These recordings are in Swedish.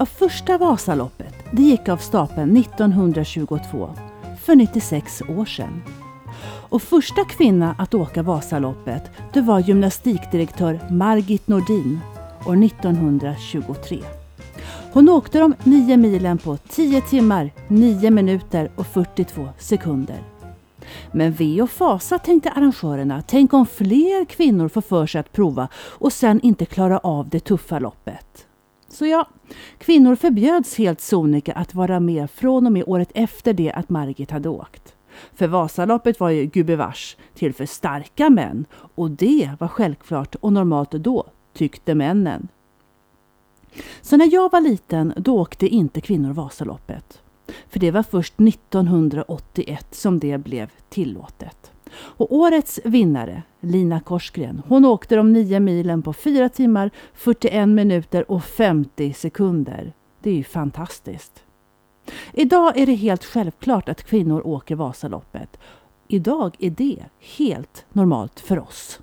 Ja, första Vasaloppet det gick av stapeln 1922, för 96 år sedan. Och första kvinna att åka Vasaloppet det var gymnastikdirektör Margit Nordin år 1923. Hon åkte de nio milen på 10 timmar, 9 minuter och 42 sekunder. Men ve och fasa tänkte arrangörerna. Tänk om fler kvinnor får för sig att prova och sen inte klara av det tuffa loppet. Så ja, kvinnor förbjöds helt sonika att vara med från och med året efter det att Margit hade åkt. För Vasaloppet var ju gubevars till för starka män och det var självklart och normalt då, tyckte männen. Så när jag var liten då åkte inte kvinnor Vasaloppet. För det var först 1981 som det blev tillåtet. Och årets vinnare, Lina Korsgren, hon åkte de nio milen på 4 timmar, 41 minuter och 50 sekunder. Det är ju fantastiskt. Idag är det helt självklart att kvinnor åker Vasaloppet. Idag är det helt normalt för oss.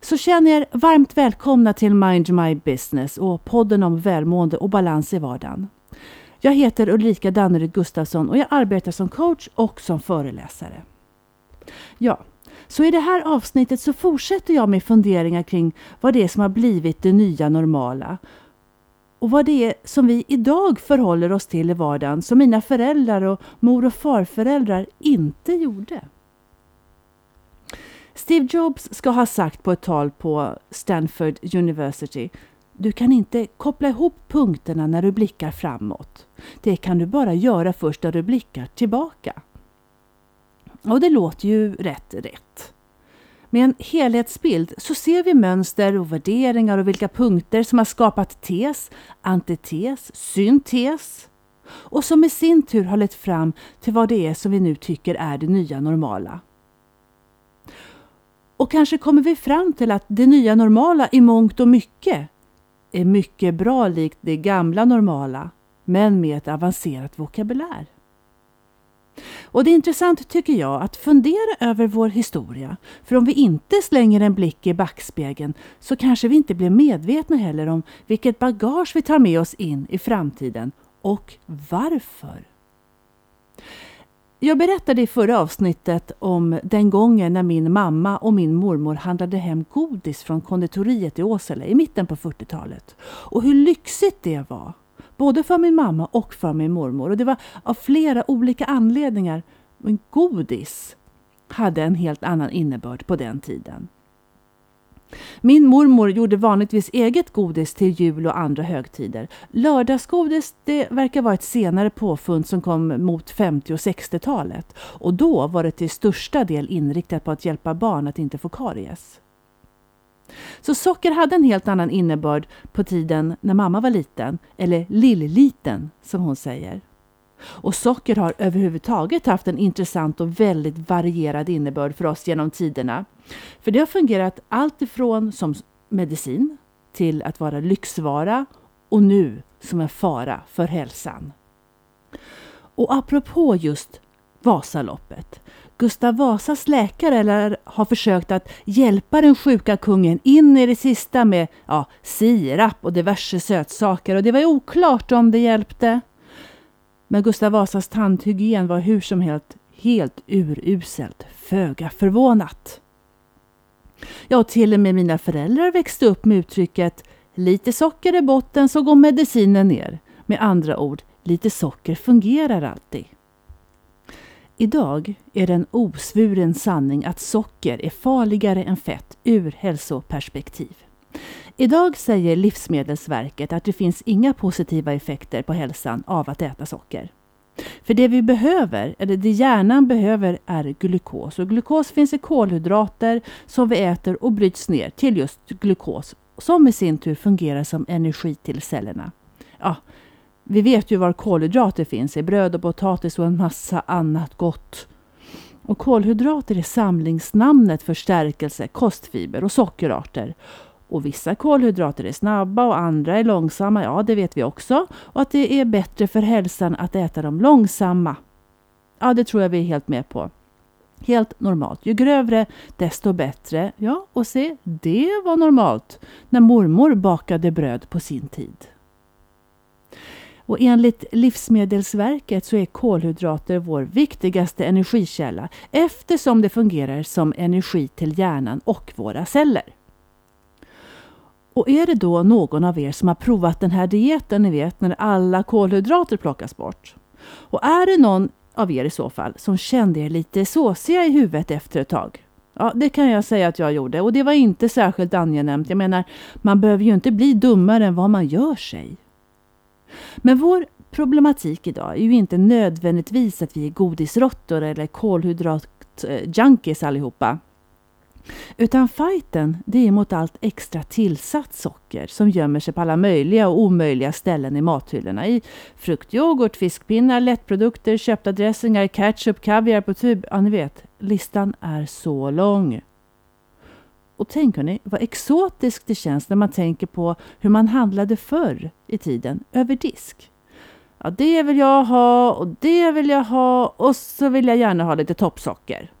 Så känn er varmt välkomna till Mind My Business och podden om välmående och balans i vardagen. Jag heter Ulrika Danneryd Gustafsson och jag arbetar som coach och som föreläsare. Ja, så i det här avsnittet så fortsätter jag med funderingar kring vad det är som har blivit det nya normala och vad det är som vi idag förhåller oss till i vardagen som mina föräldrar och mor och farföräldrar inte gjorde. Steve Jobs ska ha sagt på ett tal på Stanford University du kan inte koppla ihop punkterna när du blickar framåt. Det kan du bara göra först när du blickar tillbaka. Och det låter ju rätt rätt. Med en helhetsbild så ser vi mönster och värderingar och vilka punkter som har skapat tes, antites, syntes och som i sin tur har lett fram till vad det är som vi nu tycker är det nya normala. Och kanske kommer vi fram till att det nya normala i mångt och mycket är mycket bra likt det gamla normala, men med ett avancerat vokabulär. Och det är intressant tycker jag att fundera över vår historia. För om vi inte slänger en blick i backspegeln så kanske vi inte blir medvetna heller om vilket bagage vi tar med oss in i framtiden och varför. Jag berättade i förra avsnittet om den gången när min mamma och min mormor handlade hem godis från konditoriet i Åsele i mitten på 40-talet. Och hur lyxigt det var! Både för min mamma och för min mormor. Och det var av flera olika anledningar. Men godis hade en helt annan innebörd på den tiden. Min mormor gjorde vanligtvis eget godis till jul och andra högtider. Lördagsgodis det verkar vara ett senare påfund som kom mot 50 och 60-talet. Och då var det till största del inriktat på att hjälpa barn att inte få karies. Så socker hade en helt annan innebörd på tiden när mamma var liten, eller lilliten som hon säger. Och socker har överhuvudtaget haft en intressant och väldigt varierad innebörd för oss genom tiderna. För det har fungerat allt ifrån som medicin till att vara lyxvara och nu som en fara för hälsan. Och apropå just Vasaloppet. Gustav Vasas läkare lär ha försökt att hjälpa den sjuka kungen in i det sista med ja, sirap och diverse sötsaker och det var oklart om det hjälpte. Men Gustav Vasas tandhygien var hur som helst helt uruselt, föga förvånat. Ja, till och med mina föräldrar växte upp med uttrycket lite socker i botten så går medicinen ner. Med andra ord, lite socker fungerar alltid. Idag är det en osvuren sanning att socker är farligare än fett ur hälsoperspektiv. Idag säger Livsmedelsverket att det finns inga positiva effekter på hälsan av att äta socker. För det vi behöver, eller det hjärnan behöver, är glukos. Och glukos finns i kolhydrater som vi äter och bryts ner till just glukos som i sin tur fungerar som energi till cellerna. Ja, vi vet ju var kolhydrater finns i bröd och potatis och en massa annat gott. Och kolhydrater är samlingsnamnet för stärkelse, kostfiber och sockerarter. Och vissa kolhydrater är snabba och andra är långsamma, ja det vet vi också. Och att det är bättre för hälsan att äta dem långsamma. Ja, det tror jag vi är helt med på. Helt normalt. Ju grövre, desto bättre. Ja, och se, det var normalt när mormor bakade bröd på sin tid. Och enligt Livsmedelsverket så är kolhydrater vår viktigaste energikälla eftersom det fungerar som energi till hjärnan och våra celler. Och är det då någon av er som har provat den här dieten, ni vet när alla kolhydrater plockas bort? Och är det någon av er i så fall som kände er lite såsiga i huvudet efter ett tag? Ja, det kan jag säga att jag gjorde och det var inte särskilt angenämt. Jag menar, man behöver ju inte bli dummare än vad man gör sig. Men vår problematik idag är ju inte nödvändigtvis att vi är godisråttor eller kolhydratjunkies allihopa. Utan fighten, det är mot allt extra tillsatt socker som gömmer sig på alla möjliga och omöjliga ställen i mathyllorna. I fruktyoghurt, fiskpinnar, lättprodukter, köpta dressingar, ketchup, kaviar på tub. Ja, ni vet, listan är så lång. Och tänk hörni, vad exotiskt det känns när man tänker på hur man handlade förr i tiden över disk. Ja, det vill jag ha och det vill jag ha och så vill jag gärna ha lite toppsocker.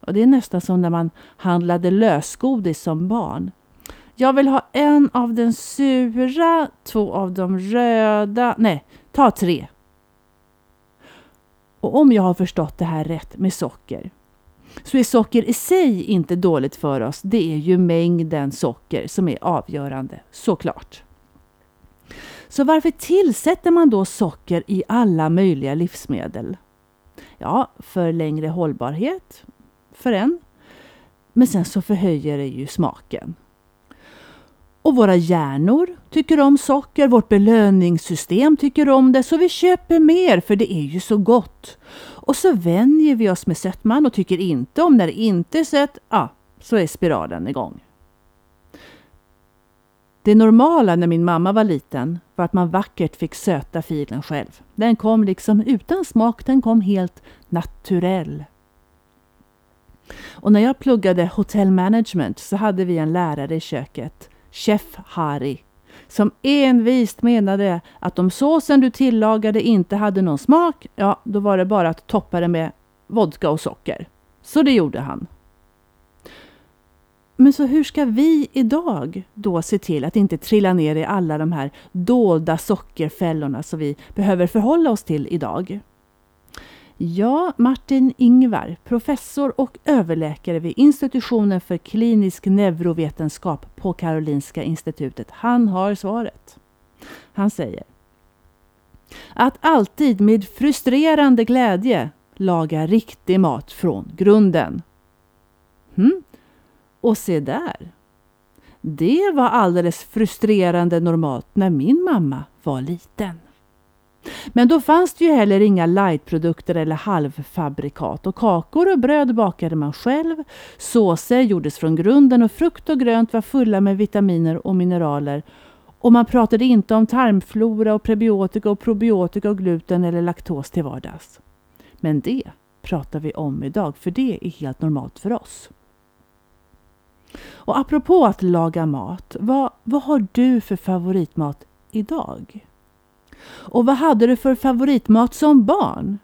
Och det är nästan som när man handlade lösgodis som barn. Jag vill ha en av den sura, två av de röda, nej, ta tre. Och om jag har förstått det här rätt med socker så är socker i sig inte dåligt för oss. Det är ju mängden socker som är avgörande, såklart. Så varför tillsätter man då socker i alla möjliga livsmedel? Ja, för längre hållbarhet, för en. Men sen så förhöjer det ju smaken. Och våra hjärnor tycker om socker, vårt belöningssystem tycker om det, så vi köper mer för det är ju så gott. Och så vänjer vi oss med sötman och tycker inte om när det inte är sött, ja, så är spiralen igång. Det normala när min mamma var liten var att man vackert fick söta filen själv. Den kom liksom utan smak, den kom helt naturell. Och när jag pluggade hotell management så hade vi en lärare i köket, chef Harry, som envist menade att om såsen du tillagade inte hade någon smak, ja, då var det bara att toppa det med vodka och socker. Så det gjorde han. Men så hur ska vi idag då se till att inte trilla ner i alla de här dolda sockerfällorna som vi behöver förhålla oss till idag? Ja, Martin Ingvar, professor och överläkare vid institutionen för klinisk neurovetenskap på Karolinska institutet, han har svaret. Han säger att alltid med frustrerande glädje laga riktig mat från grunden. Hmm. Och se där! Det var alldeles frustrerande normalt när min mamma var liten. Men då fanns det ju heller inga lightprodukter eller halvfabrikat och kakor och bröd bakade man själv. Såser gjordes från grunden och frukt och grönt var fulla med vitaminer och mineraler. Och man pratade inte om tarmflora och prebiotika och probiotika och gluten eller laktos till vardags. Men det pratar vi om idag för det är helt normalt för oss. Och apropå att laga mat, vad, vad har du för favoritmat idag? Och vad hade du för favoritmat som barn?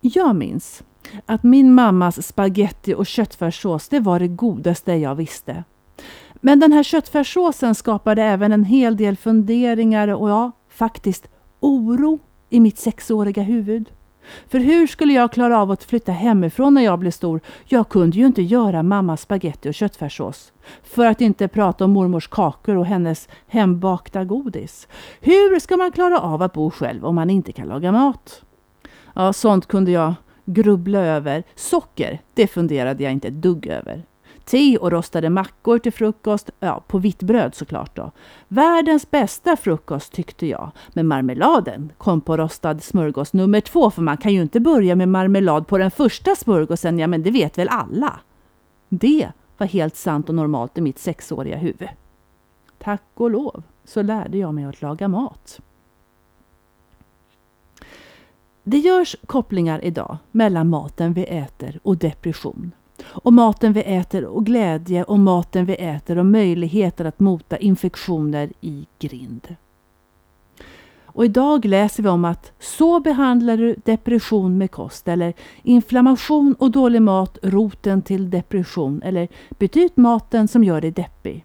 Jag minns att min mammas spaghetti och köttfärssås det var det godaste jag visste. Men den här köttfärssåsen skapade även en hel del funderingar och ja, faktiskt oro i mitt sexåriga huvud. För hur skulle jag klara av att flytta hemifrån när jag blev stor? Jag kunde ju inte göra mammas spaghetti och köttfärssås. För att inte prata om mormors kakor och hennes hembakta godis. Hur ska man klara av att bo själv om man inte kan laga mat? Ja, sånt kunde jag grubbla över. Socker, det funderade jag inte ett dugg över. Te och rostade mackor till frukost, ja, på vitt bröd såklart då. Världens bästa frukost tyckte jag. Men marmeladen kom på rostad smörgås nummer två, för man kan ju inte börja med marmelad på den första smörgåsen, ja men det vet väl alla. Det var helt sant och normalt i mitt sexåriga huvud. Tack och lov så lärde jag mig att laga mat. Det görs kopplingar idag mellan maten vi äter och depression och maten vi äter och glädje och maten vi äter och möjligheter att mota infektioner i grind. Och idag läser vi om att så behandlar du depression med kost eller inflammation och dålig mat roten till depression eller byt ut maten som gör dig deppig.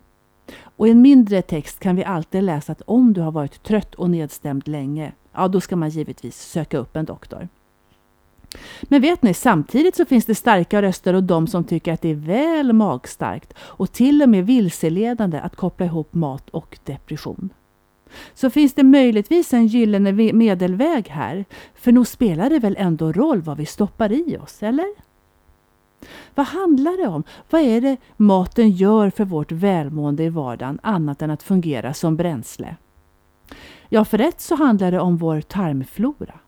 Och i en mindre text kan vi alltid läsa att om du har varit trött och nedstämd länge, ja då ska man givetvis söka upp en doktor. Men vet ni, samtidigt så finns det starka röster och de som tycker att det är väl magstarkt och till och med vilseledande att koppla ihop mat och depression. Så finns det möjligtvis en gyllene medelväg här, för nog spelar det väl ändå roll vad vi stoppar i oss, eller? Vad handlar det om? Vad är det maten gör för vårt välmående i vardagen annat än att fungera som bränsle? Ja, för rätt så handlar det om vår tarmflora.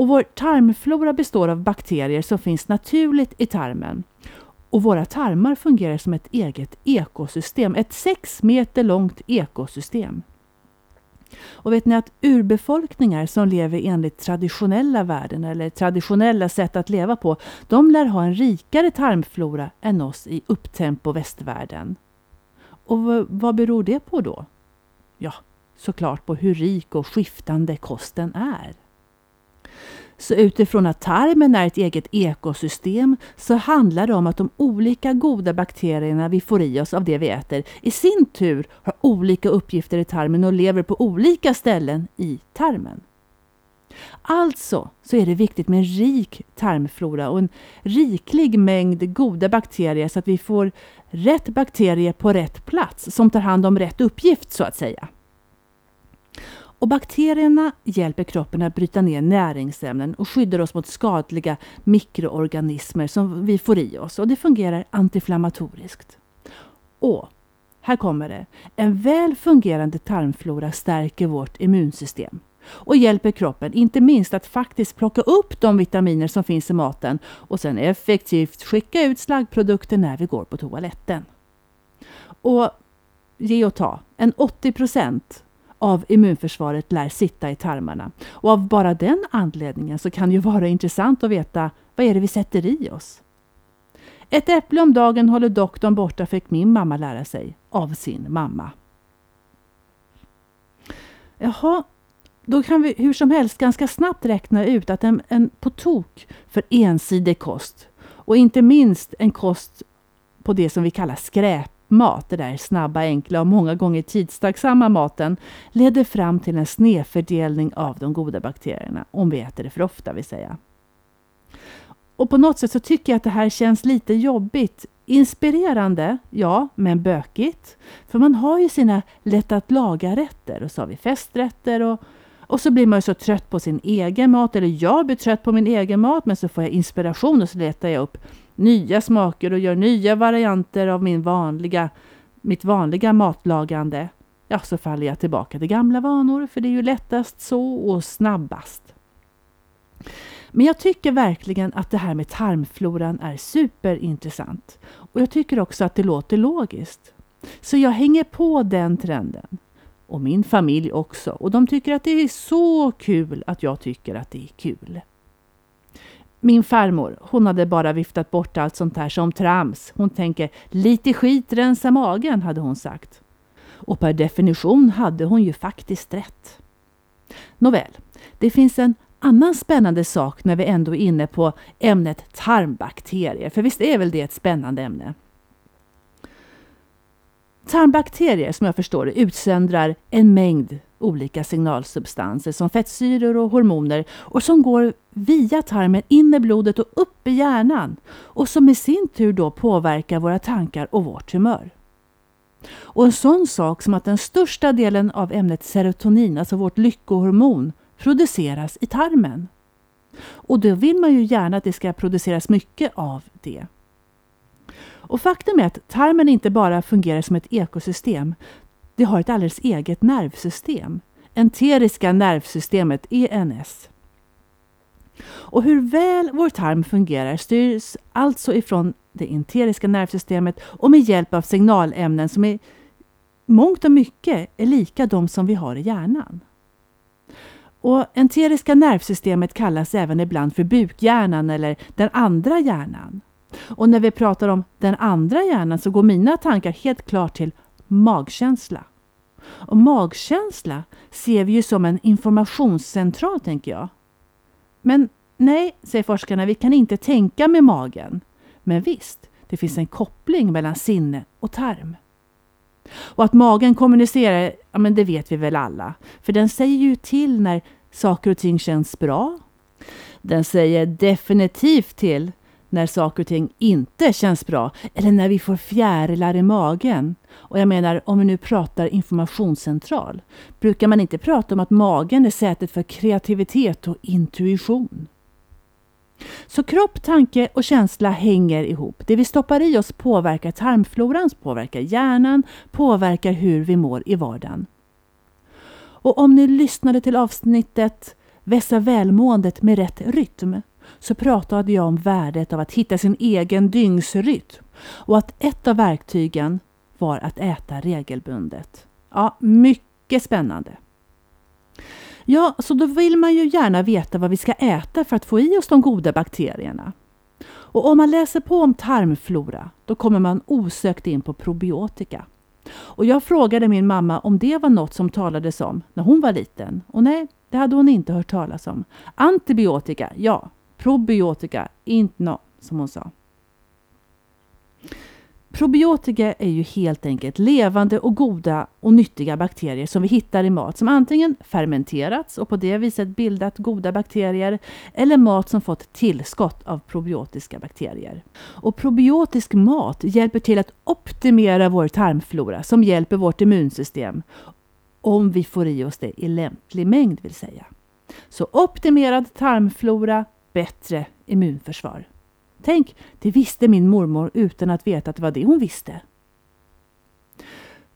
Och vår tarmflora består av bakterier som finns naturligt i tarmen. Och våra tarmar fungerar som ett eget ekosystem, ett sex meter långt ekosystem. Och vet ni att urbefolkningar som lever enligt traditionella värden eller traditionella sätt att leva på, de lär ha en rikare tarmflora än oss i upptempo västvärlden. Och vad beror det på då? Ja, såklart på hur rik och skiftande kosten är. Så utifrån att tarmen är ett eget ekosystem så handlar det om att de olika goda bakterierna vi får i oss av det vi äter i sin tur har olika uppgifter i tarmen och lever på olika ställen i tarmen. Alltså så är det viktigt med en rik tarmflora och en riklig mängd goda bakterier så att vi får rätt bakterier på rätt plats som tar hand om rätt uppgift så att säga. Och bakterierna hjälper kroppen att bryta ner näringsämnen och skyddar oss mot skadliga mikroorganismer som vi får i oss. Och det fungerar antiinflammatoriskt. Och här kommer det. En väl fungerande tarmflora stärker vårt immunsystem och hjälper kroppen inte minst att faktiskt plocka upp de vitaminer som finns i maten och sen effektivt skicka ut slaggprodukter när vi går på toaletten. Och ge och ta. En 80 procent av immunförsvaret lär sitta i tarmarna. Och av bara den anledningen så kan det ju vara intressant att veta vad är det vi sätter i oss. Ett äpple om dagen håller doktorn borta fick min mamma lära sig av sin mamma. Jaha, då kan vi hur som helst ganska snabbt räkna ut att en, en på tok för ensidig kost och inte minst en kost på det som vi kallar skräp mat, det där snabba, enkla och många gånger tidstacksamma maten, leder fram till en snedfördelning av de goda bakterierna, om vi äter det för ofta vill säga. Och på något sätt så tycker jag att det här känns lite jobbigt. Inspirerande, ja, men bökigt. För man har ju sina lätt att laga-rätter och så har vi festrätter och, och så blir man ju så trött på sin egen mat, eller jag blir trött på min egen mat, men så får jag inspiration och så letar jag upp nya smaker och gör nya varianter av min vanliga, mitt vanliga matlagande, ja, så faller jag tillbaka till gamla vanor, för det är ju lättast så och snabbast. Men jag tycker verkligen att det här med tarmfloran är superintressant. Och jag tycker också att det låter logiskt. Så jag hänger på den trenden. Och min familj också. Och de tycker att det är så kul att jag tycker att det är kul. Min farmor, hon hade bara viftat bort allt sånt här som trams. Hon tänker, lite skit rensa magen, hade hon sagt. Och per definition hade hon ju faktiskt rätt. Nåväl, det finns en annan spännande sak när vi ändå är inne på ämnet tarmbakterier. För visst är väl det ett spännande ämne? Tarmbakterier, som jag förstår det, utsöndrar en mängd olika signalsubstanser som fettsyror och hormoner och som går via tarmen in i blodet och upp i hjärnan och som i sin tur då påverkar våra tankar och vårt humör. Och en sån sak som att den största delen av ämnet serotonin, alltså vårt lyckohormon, produceras i tarmen. Och då vill man ju gärna att det ska produceras mycket av det. Och faktum är att tarmen inte bara fungerar som ett ekosystem. Det har ett alldeles eget nervsystem. Enteriska nervsystemet, ENS. Och hur väl vår tarm fungerar styrs alltså ifrån det enteriska nervsystemet och med hjälp av signalämnen som i mångt och mycket är lika de som vi har i hjärnan. Och enteriska nervsystemet kallas även ibland för bukhjärnan eller den andra hjärnan. Och när vi pratar om den andra hjärnan så går mina tankar helt klart till magkänsla. Och magkänsla ser vi ju som en informationscentral, tänker jag. Men nej, säger forskarna, vi kan inte tänka med magen. Men visst, det finns en koppling mellan sinne och tarm. Och att magen kommunicerar, ja men det vet vi väl alla. För den säger ju till när saker och ting känns bra. Den säger definitivt till när saker och ting inte känns bra eller när vi får fjärilar i magen. Och jag menar, om vi nu pratar informationscentral, brukar man inte prata om att magen är sätet för kreativitet och intuition? Så kropp, tanke och känsla hänger ihop. Det vi stoppar i oss påverkar tarmfloran, påverkar hjärnan, påverkar hur vi mår i vardagen. Och om ni lyssnade till avsnittet Vässa välmåendet med rätt rytm så pratade jag om värdet av att hitta sin egen dygnsrytm och att ett av verktygen var att äta regelbundet. Ja, mycket spännande. Ja, så då vill man ju gärna veta vad vi ska äta för att få i oss de goda bakterierna. Och om man läser på om tarmflora, då kommer man osökt in på probiotika. Och jag frågade min mamma om det var något som talades om när hon var liten. Och nej, det hade hon inte hört talas om. Antibiotika, ja. Probiotika, inte nå, som hon sa. Probiotika är ju helt enkelt levande och goda och nyttiga bakterier som vi hittar i mat som antingen fermenterats och på det viset bildat goda bakterier eller mat som fått tillskott av probiotiska bakterier. Och probiotisk mat hjälper till att optimera vår tarmflora som hjälper vårt immunsystem om vi får i oss det i lämplig mängd vill säga. Så optimerad tarmflora, bättre immunförsvar. Tänk, det visste min mormor utan att veta att det var det hon visste.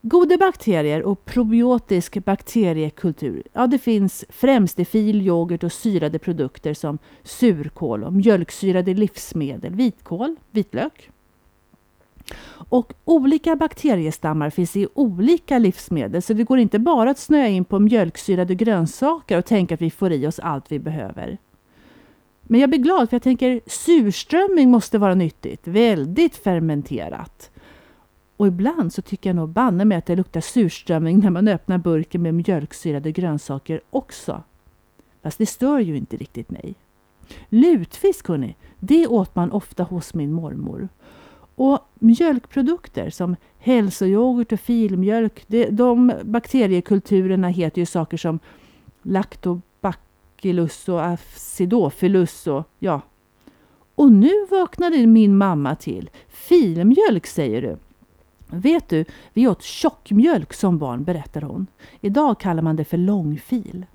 Goda bakterier och probiotisk bakteriekultur. Ja, det finns främst i fil, yoghurt och syrade produkter som surkål och mjölksyrade livsmedel, vitkål, vitlök. Och olika bakteriestammar finns i olika livsmedel så det går inte bara att snöa in på mjölksyrade grönsaker och tänka att vi får i oss allt vi behöver. Men jag blir glad för jag tänker surströmming måste vara nyttigt, väldigt fermenterat. Och ibland så tycker jag nog banne mig att det luktar surströmming när man öppnar burken med mjölksyrade grönsaker också. Fast det stör ju inte riktigt mig. Lutfisk hörni, det åt man ofta hos min mormor. Och mjölkprodukter som hälsoyoghurt och filmjölk, det, de bakteriekulturerna heter ju saker som lactobacillus och acidofilus och ja. Och nu vaknade min mamma till. Filmjölk säger du. Vet du, vi åt tjockmjölk som barn, berättar hon. Idag kallar man det för långfil.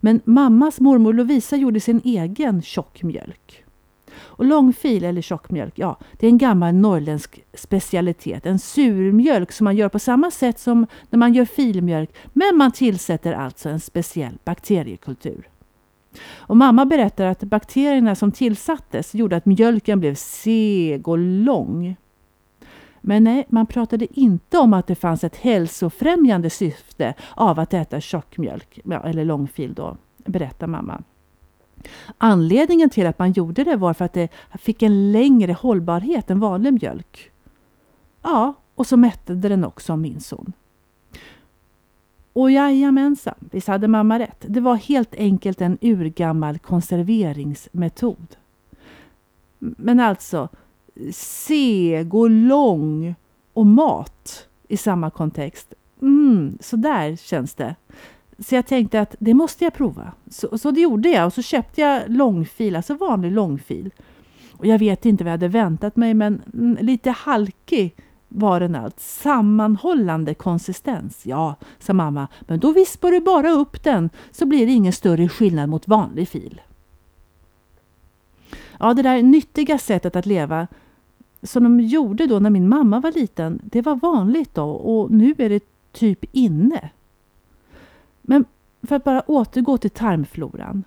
Men mammas mormor Lovisa gjorde sin egen tjockmjölk. Och långfil eller tjockmjölk, ja, det är en gammal norrländsk specialitet. En surmjölk som man gör på samma sätt som när man gör filmjölk, men man tillsätter alltså en speciell bakteriekultur. Och mamma berättar att bakterierna som tillsattes gjorde att mjölken blev seg och lång. Men nej, man pratade inte om att det fanns ett hälsofrämjande syfte av att äta tjockmjölk, eller långfil då, berättar mamma. Anledningen till att man gjorde det var för att det fick en längre hållbarhet än vanlig mjölk. Ja, och så mättade den också, minns hon. Och jajamensan, visst hade mamma rätt. Det var helt enkelt en urgammal konserveringsmetod. Men alltså, seg och lång och mat i samma kontext. Mm, så där känns det. Så jag tänkte att det måste jag prova. Så, så det gjorde jag och så köpte jag långfil, alltså vanlig långfil. Och jag vet inte vad jag hade väntat mig men mm, lite halkig var den allt. Sammanhållande konsistens. Ja, sa mamma, men då vispar du bara upp den så blir det ingen större skillnad mot vanlig fil. Ja, det där nyttiga sättet att leva som de gjorde då när min mamma var liten, det var vanligt då och nu är det typ inne. Men för att bara återgå till tarmfloran.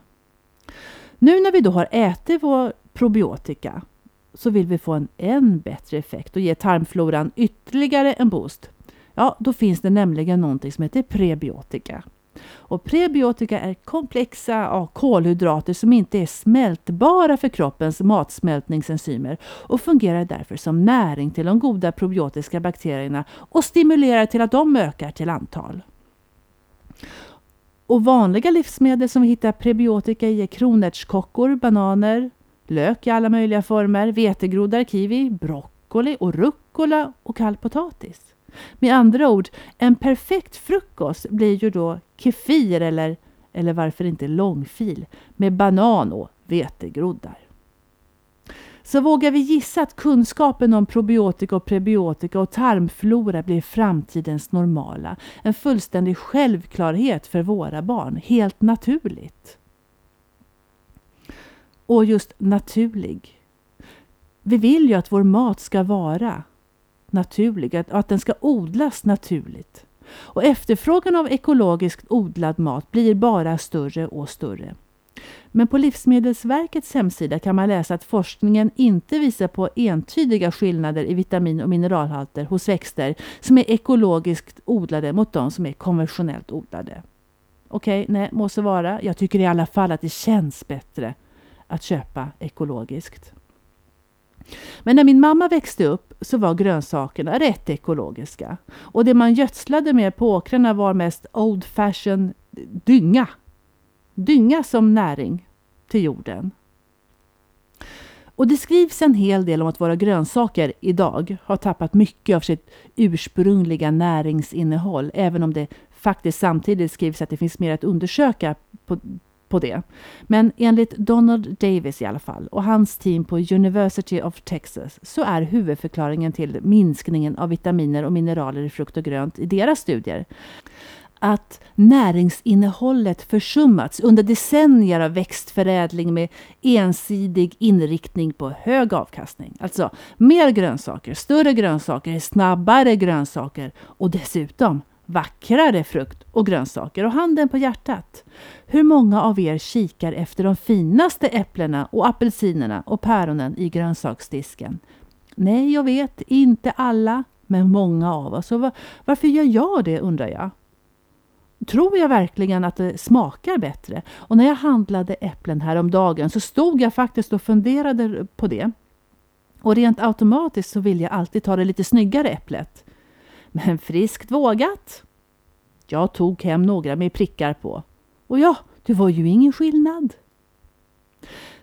Nu när vi då har ätit vår probiotika så vill vi få en än bättre effekt och ge tarmfloran ytterligare en boost. Ja, då finns det nämligen någonting som heter prebiotika. Och prebiotika är komplexa ja, kolhydrater som inte är smältbara för kroppens matsmältningsenzymer och fungerar därför som näring till de goda probiotiska bakterierna och stimulerar till att de ökar till antal. Och vanliga livsmedel som vi hittar prebiotika i är kronärtskockor, bananer, lök i alla möjliga former, vetegroddar, kiwi, broccoli och rucola och kall potatis. Med andra ord, en perfekt frukost blir ju då kefir eller, eller varför inte långfil med banan och vetegroddar. Så vågar vi gissa att kunskapen om probiotika och prebiotika och tarmflora blir framtidens normala. En fullständig självklarhet för våra barn. Helt naturligt. Och just naturlig. Vi vill ju att vår mat ska vara naturlig, att, att den ska odlas naturligt. Och efterfrågan av ekologiskt odlad mat blir bara större och större. Men på Livsmedelsverkets hemsida kan man läsa att forskningen inte visar på entydiga skillnader i vitamin och mineralhalter hos växter som är ekologiskt odlade mot de som är konventionellt odlade. Okej, okay, nej, må så vara. Jag tycker i alla fall att det känns bättre att köpa ekologiskt. Men när min mamma växte upp så var grönsakerna rätt ekologiska. Och det man gödslade med på åkrarna var mest old fashion dynga. Dynga som näring till jorden. Och det skrivs en hel del om att våra grönsaker idag har tappat mycket av sitt ursprungliga näringsinnehåll, även om det faktiskt samtidigt skrivs att det finns mer att undersöka på, på det. Men enligt Donald Davis i alla fall och hans team på University of Texas så är huvudförklaringen till minskningen av vitaminer och mineraler i frukt och grönt i deras studier att näringsinnehållet försummats under decennier av växtförädling med ensidig inriktning på hög avkastning. Alltså mer grönsaker, större grönsaker, snabbare grönsaker och dessutom vackrare frukt och grönsaker. Och handen på hjärtat. Hur många av er kikar efter de finaste äpplena och apelsinerna och päronen i grönsaksdisken? Nej, jag vet, inte alla, men många av oss. Och varför gör jag det undrar jag? Tror jag verkligen att det smakar bättre? Och när jag handlade äpplen häromdagen så stod jag faktiskt och funderade på det. Och rent automatiskt så vill jag alltid ta det lite snyggare äpplet. Men friskt vågat. Jag tog hem några med prickar på. Och ja, det var ju ingen skillnad.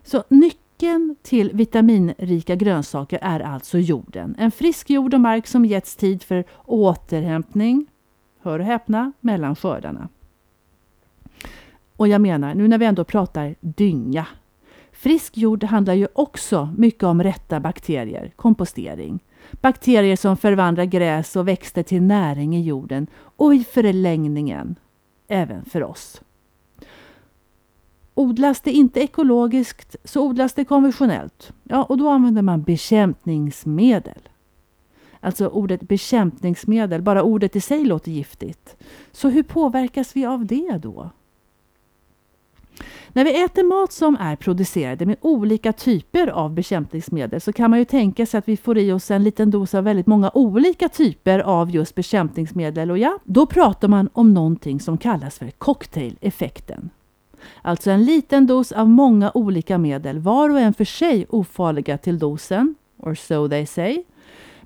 Så nyckeln till vitaminrika grönsaker är alltså jorden. En frisk jord och mark som getts tid för återhämtning, hör och häpna, mellan skördarna. Och jag menar, nu när vi ändå pratar dynga. Frisk jord handlar ju också mycket om rätta bakterier, kompostering. Bakterier som förvandlar gräs och växter till näring i jorden och i förlängningen även för oss. Odlas det inte ekologiskt så odlas det konventionellt. Ja, och då använder man bekämpningsmedel. Alltså ordet bekämpningsmedel, bara ordet i sig låter giftigt. Så hur påverkas vi av det då? När vi äter mat som är producerade med olika typer av bekämpningsmedel så kan man ju tänka sig att vi får i oss en liten dos av väldigt många olika typer av just bekämpningsmedel. Och ja, då pratar man om någonting som kallas för cocktaileffekten. Alltså en liten dos av många olika medel, var och en för sig ofarliga till dosen, or so they say.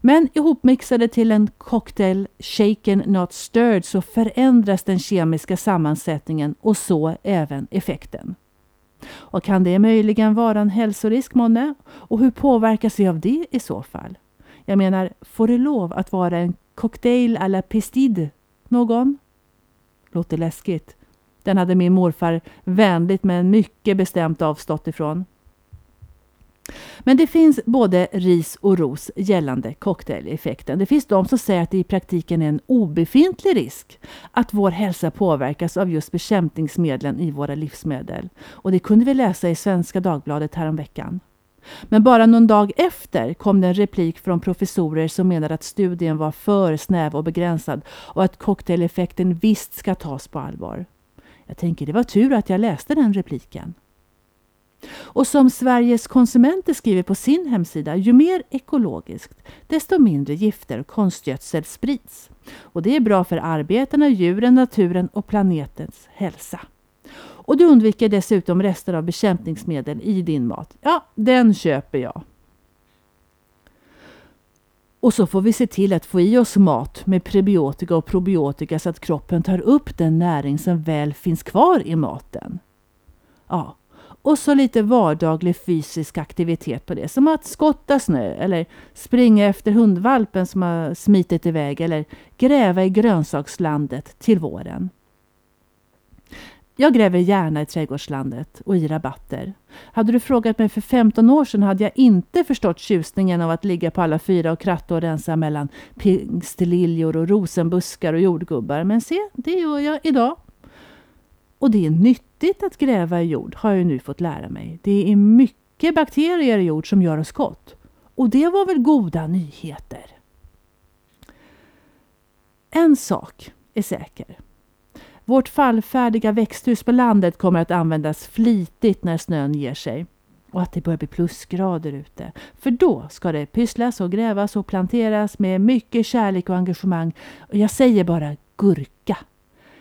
Men ihopmixade till en cocktail shaken not stirred så förändras den kemiska sammansättningen och så även effekten. Och kan det möjligen vara en hälsorisk månne? Och hur påverkas vi av det i så fall? Jag menar, får det lov att vara en cocktail à la pistide? Någon? Låter läskigt. Den hade min morfar vänligt men mycket bestämt avstått ifrån. Men det finns både ris och ros gällande cocktaileffekten. Det finns de som säger att det i praktiken är en obefintlig risk att vår hälsa påverkas av just bekämpningsmedlen i våra livsmedel. Och det kunde vi läsa i Svenska Dagbladet häromveckan. Men bara någon dag efter kom det en replik från professorer som menade att studien var för snäv och begränsad och att cocktaileffekten visst ska tas på allvar. Jag tänker det var tur att jag läste den repliken. Och som Sveriges konsumenter skriver på sin hemsida, ju mer ekologiskt, desto mindre gifter och konstgödsel sprids. Och det är bra för arbetarna, djuren, naturen och planetens hälsa. Och du undviker dessutom rester av bekämpningsmedel i din mat. Ja, den köper jag. Och så får vi se till att få i oss mat med prebiotika och probiotika så att kroppen tar upp den näring som väl finns kvar i maten. Ja, och så lite vardaglig fysisk aktivitet på det. Som att skotta snö eller springa efter hundvalpen som har smitit iväg eller gräva i grönsakslandet till våren. Jag gräver gärna i trädgårdslandet och i rabatter. Hade du frågat mig för 15 år sedan hade jag inte förstått tjusningen av att ligga på alla fyra och kratta och rensa mellan pingstliljor och rosenbuskar och jordgubbar. Men se, det gör jag idag. Och det är nyttigt att gräva i jord, har jag nu fått lära mig. Det är mycket bakterier i jord som gör oss gott. Och det var väl goda nyheter. En sak är säker. Vårt fallfärdiga växthus på landet kommer att användas flitigt när snön ger sig. Och att det börjar bli plusgrader ute. För då ska det pysslas och grävas och planteras med mycket kärlek och engagemang. Och jag säger bara gurka.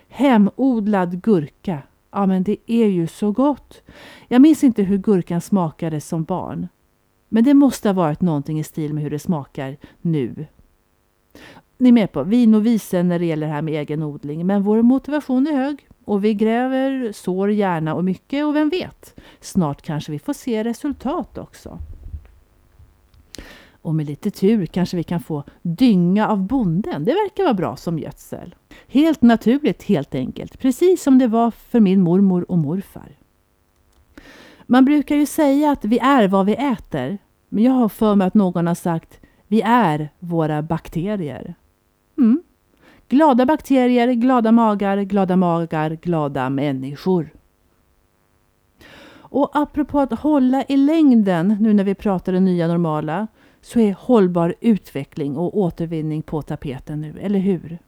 Hemodlad gurka. Ja, men det är ju så gott. Jag minns inte hur gurkan smakade som barn. Men det måste ha varit någonting i stil med hur det smakar nu. Ni är med på, vi är novisen när det gäller det här med egen odling. Men vår motivation är hög. Och vi gräver, sår gärna och mycket. Och vem vet, snart kanske vi får se resultat också. Och med lite tur kanske vi kan få dynga av bonden. Det verkar vara bra som gödsel. Helt naturligt helt enkelt. Precis som det var för min mormor och morfar. Man brukar ju säga att vi är vad vi äter. Men jag har för mig att någon har sagt vi är våra bakterier. Mm. Glada bakterier, glada magar, glada magar, glada människor. Och apropå att hålla i längden, nu när vi pratar det nya normala, så är hållbar utveckling och återvinning på tapeten nu, eller hur?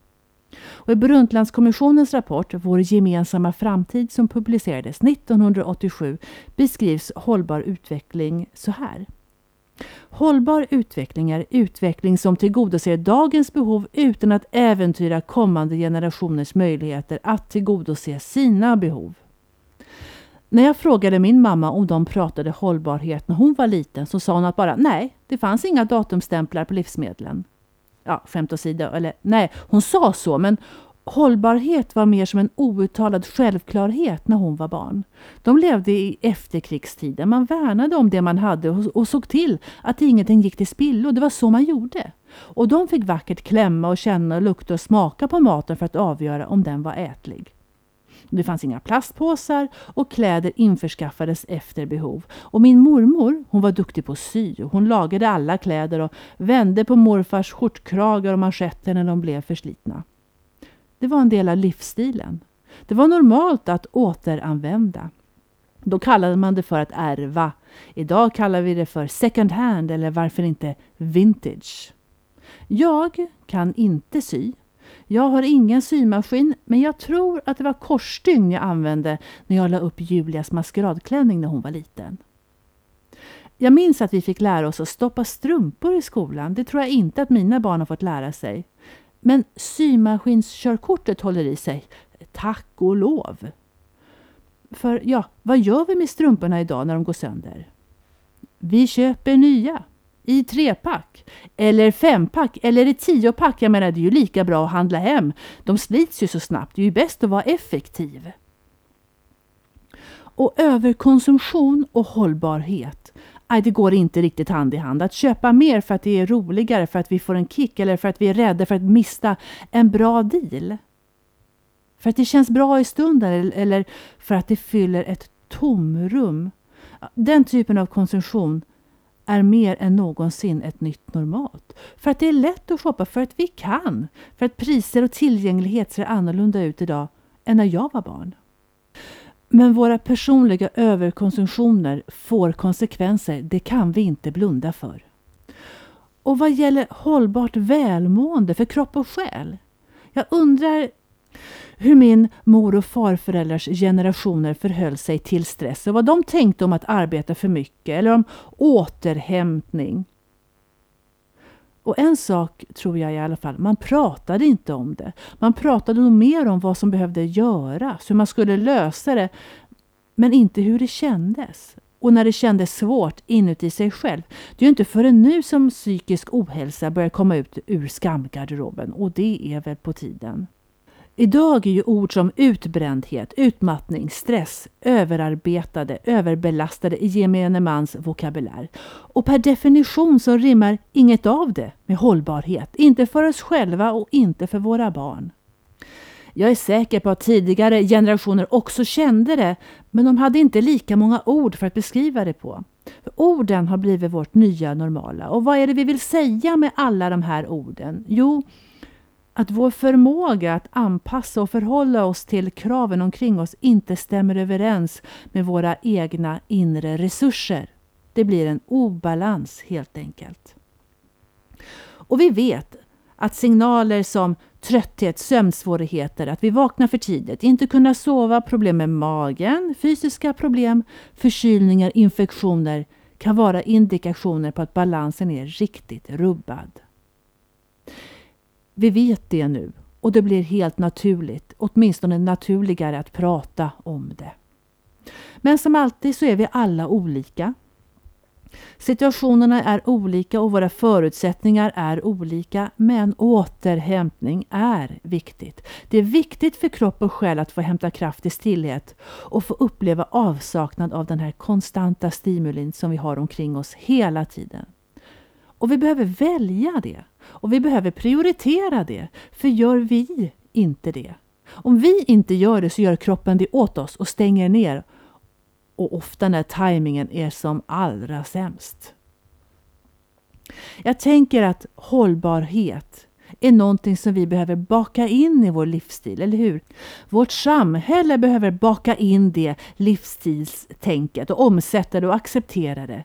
Och I Brundtlandskommissionens rapport Vår gemensamma framtid som publicerades 1987 beskrivs hållbar utveckling så här. Hållbar utveckling är utveckling som tillgodoser dagens behov utan att äventyra kommande generationers möjligheter att tillgodose sina behov. När jag frågade min mamma om de pratade hållbarhet när hon var liten så sa hon att bara nej, det fanns inga datumstämplar på livsmedlen. Ja, skämt åsido, eller nej, hon sa så men hållbarhet var mer som en outtalad självklarhet när hon var barn. De levde i efterkrigstiden. Man värnade om det man hade och, såg till att ingenting gick till spillo. Det var så man gjorde. Och de fick vackert klämma och känna och lukta och smaka på maten för att avgöra om den var ätlig. Det fanns inga plastpåsar och kläder införskaffades efter behov. Och min mormor hon var duktig på att sy. Hon lagade alla kläder och vände på morfars skjortkragar och manschetter när de blev förslitna. Det var en del av livsstilen. Det var normalt att återanvända. Då kallade man det för att ärva. Idag kallar vi det för second hand eller varför inte vintage. Jag kan inte sy. Jag har ingen symaskin men jag tror att det var korsstygn jag använde när jag la upp Julias maskeradklänning när hon var liten. Jag minns att vi fick lära oss att stoppa strumpor i skolan. Det tror jag inte att mina barn har fått lära sig. Men symaskinskörkortet håller i sig. Tack och lov. För ja, vad gör vi med strumporna idag när de går sönder? Vi köper nya. I trepack. Eller fempack. Eller i tiopack. Jag menar, det är ju lika bra att handla hem. De slits ju så snabbt. Det är ju bäst att vara effektiv. Och överkonsumtion och hållbarhet Aj, det går inte riktigt hand i hand. Att köpa mer för att det är roligare, för att vi får en kick eller för att vi är rädda för att mista en bra deal. För att det känns bra i stunden eller för att det fyller ett tomrum. Den typen av konsumtion är mer än någonsin ett nytt normalt. För att det är lätt att shoppa, för att vi kan. För att priser och tillgänglighet ser annorlunda ut idag än när jag var barn. Men våra personliga överkonsumtioner får konsekvenser. Det kan vi inte blunda för. Och vad gäller hållbart välmående för kropp och själ? Jag undrar hur min mor och farföräldrars generationer förhöll sig till stress och vad de tänkte om att arbeta för mycket eller om återhämtning. Och en sak tror jag i alla fall, man pratade inte om det. Man pratade nog mer om vad som behövde göras, hur man skulle lösa det, men inte hur det kändes. Och när det kändes svårt inuti sig själv. Det är ju inte förrän nu som psykisk ohälsa börjar komma ut ur skamgarderoben och det är väl på tiden. Idag är ju ord som utbrändhet, utmattning, stress överarbetade, överbelastade i gemene mans vokabulär. Och per definition så rimmar inget av det med hållbarhet. Inte för oss själva och inte för våra barn. Jag är säker på att tidigare generationer också kände det, men de hade inte lika många ord för att beskriva det på. För orden har blivit vårt nya normala. Och vad är det vi vill säga med alla de här orden? Jo, att vår förmåga att anpassa och förhålla oss till kraven omkring oss inte stämmer överens med våra egna inre resurser. Det blir en obalans helt enkelt. Och vi vet att signaler som trötthet, sömnsvårigheter, att vi vaknar för tidigt, inte kunna sova, problem med magen, fysiska problem, förkylningar, infektioner kan vara indikationer på att balansen är riktigt rubbad. Vi vet det nu och det blir helt naturligt, åtminstone naturligare att prata om det. Men som alltid så är vi alla olika. Situationerna är olika och våra förutsättningar är olika, men återhämtning är viktigt. Det är viktigt för kropp och själ att få hämta kraft i stillhet och få uppleva avsaknad av den här konstanta stimulin som vi har omkring oss hela tiden. Och vi behöver välja det. Och vi behöver prioritera det. För gör vi inte det, om vi inte gör det så gör kroppen det åt oss och stänger ner. Och ofta när tajmingen är som allra sämst. Jag tänker att hållbarhet är någonting som vi behöver baka in i vår livsstil, eller hur? Vårt samhälle behöver baka in det livsstilstänket och omsätta det och acceptera det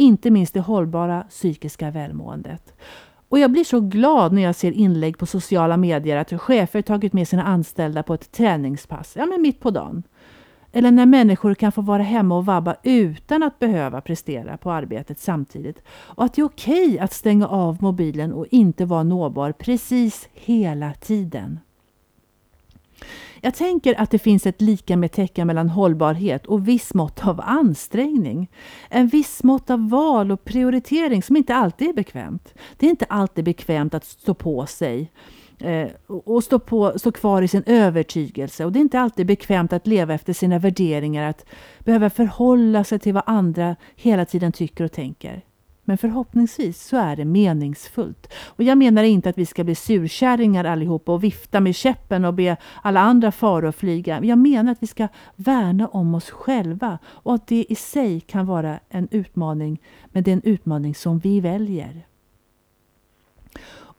inte minst det hållbara psykiska välmåendet. Och jag blir så glad när jag ser inlägg på sociala medier att chefer tagit med sina anställda på ett träningspass, ja men mitt på dagen. Eller när människor kan få vara hemma och vabba utan att behöva prestera på arbetet samtidigt. Och att det är okej att stänga av mobilen och inte vara nåbar precis hela tiden. Jag tänker att det finns ett lika med tecken mellan hållbarhet och viss mått av ansträngning. En viss mått av val och prioritering som inte alltid är bekvämt. Det är inte alltid bekvämt att stå på sig eh, och stå, på, stå kvar i sin övertygelse. Och det är inte alltid bekvämt att leva efter sina värderingar, att behöva förhålla sig till vad andra hela tiden tycker och tänker. Men förhoppningsvis så är det meningsfullt. Och jag menar inte att vi ska bli surkärringar allihopa och vifta med käppen och be alla andra fara och flyga. Jag menar att vi ska värna om oss själva och att det i sig kan vara en utmaning, men det är en utmaning som vi väljer.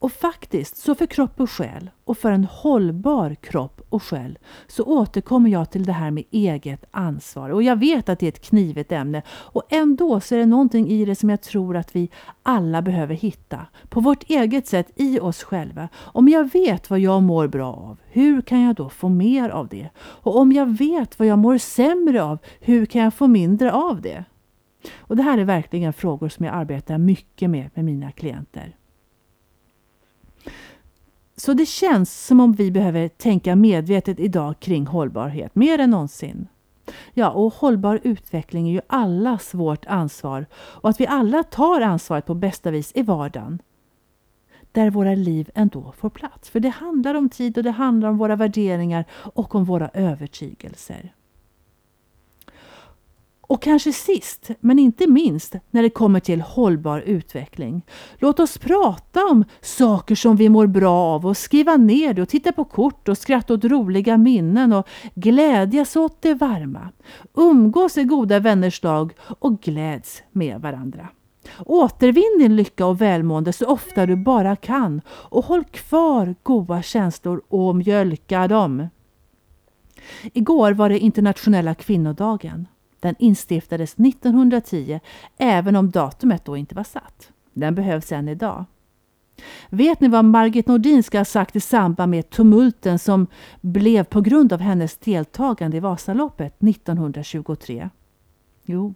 Och faktiskt, så för kropp och själ och för en hållbar kropp och själ så återkommer jag till det här med eget ansvar. Och jag vet att det är ett knivigt ämne och ändå så är det någonting i det som jag tror att vi alla behöver hitta på vårt eget sätt i oss själva. Om jag vet vad jag mår bra av, hur kan jag då få mer av det? Och om jag vet vad jag mår sämre av, hur kan jag få mindre av det? Och Det här är verkligen frågor som jag arbetar mycket med med mina klienter. Så det känns som om vi behöver tänka medvetet idag kring hållbarhet, mer än någonsin. Ja, och hållbar utveckling är ju allas vårt ansvar och att vi alla tar ansvaret på bästa vis i vardagen. Där våra liv ändå får plats. För det handlar om tid och det handlar om våra värderingar och om våra övertygelser. Och kanske sist, men inte minst, när det kommer till hållbar utveckling. Låt oss prata om saker som vi mår bra av och skriva ner det och titta på kort och skratta åt roliga minnen och glädjas åt det varma. Umgås i goda vänners lag och gläds med varandra. Återvinn din lycka och välmående så ofta du bara kan och håll kvar goda känslor och mjölka dem. Igår var det internationella kvinnodagen. Den instiftades 1910 även om datumet då inte var satt. Den behövs än idag. Vet ni vad Margit Nordin ska ha sagt i samband med tumulten som blev på grund av hennes deltagande i Vasaloppet 1923? Jo,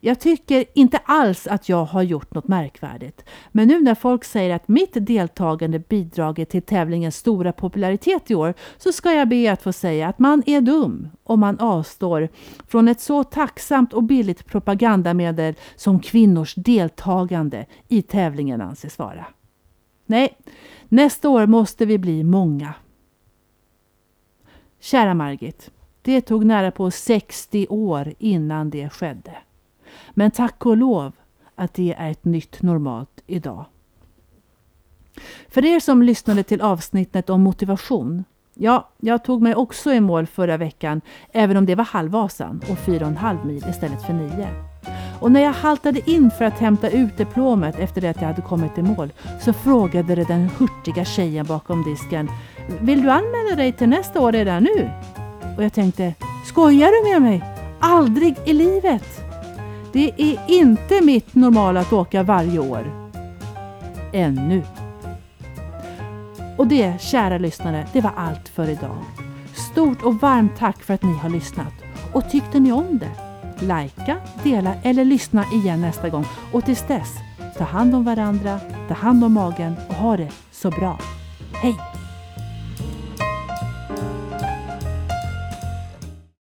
jag tycker inte alls att jag har gjort något märkvärdigt. Men nu när folk säger att mitt deltagande bidragit till tävlingens stora popularitet i år så ska jag be att få säga att man är dum om man avstår från ett så tacksamt och billigt propagandamedel som kvinnors deltagande i tävlingen anses vara. Nej, nästa år måste vi bli många. Kära Margit, det tog nära på 60 år innan det skedde. Men tack och lov att det är ett nytt normalt idag. För er som lyssnade till avsnittet om motivation. Ja, jag tog mig också i mål förra veckan, även om det var halvvasan och fyra och en halv mil istället för 9. Och när jag haltade in för att hämta ut diplomet efter det att jag hade kommit i mål så frågade den hurtiga tjejen bakom disken Vill du anmäla dig till nästa år redan nu? Och jag tänkte Skojar du med mig? Aldrig i livet! Det är inte mitt normala att åka varje år. Ännu. Och det, kära lyssnare, det var allt för idag. Stort och varmt tack för att ni har lyssnat. Och tyckte ni om det? Lajka, dela eller lyssna igen nästa gång. Och tills dess, ta hand om varandra, ta hand om magen och ha det så bra. Hej!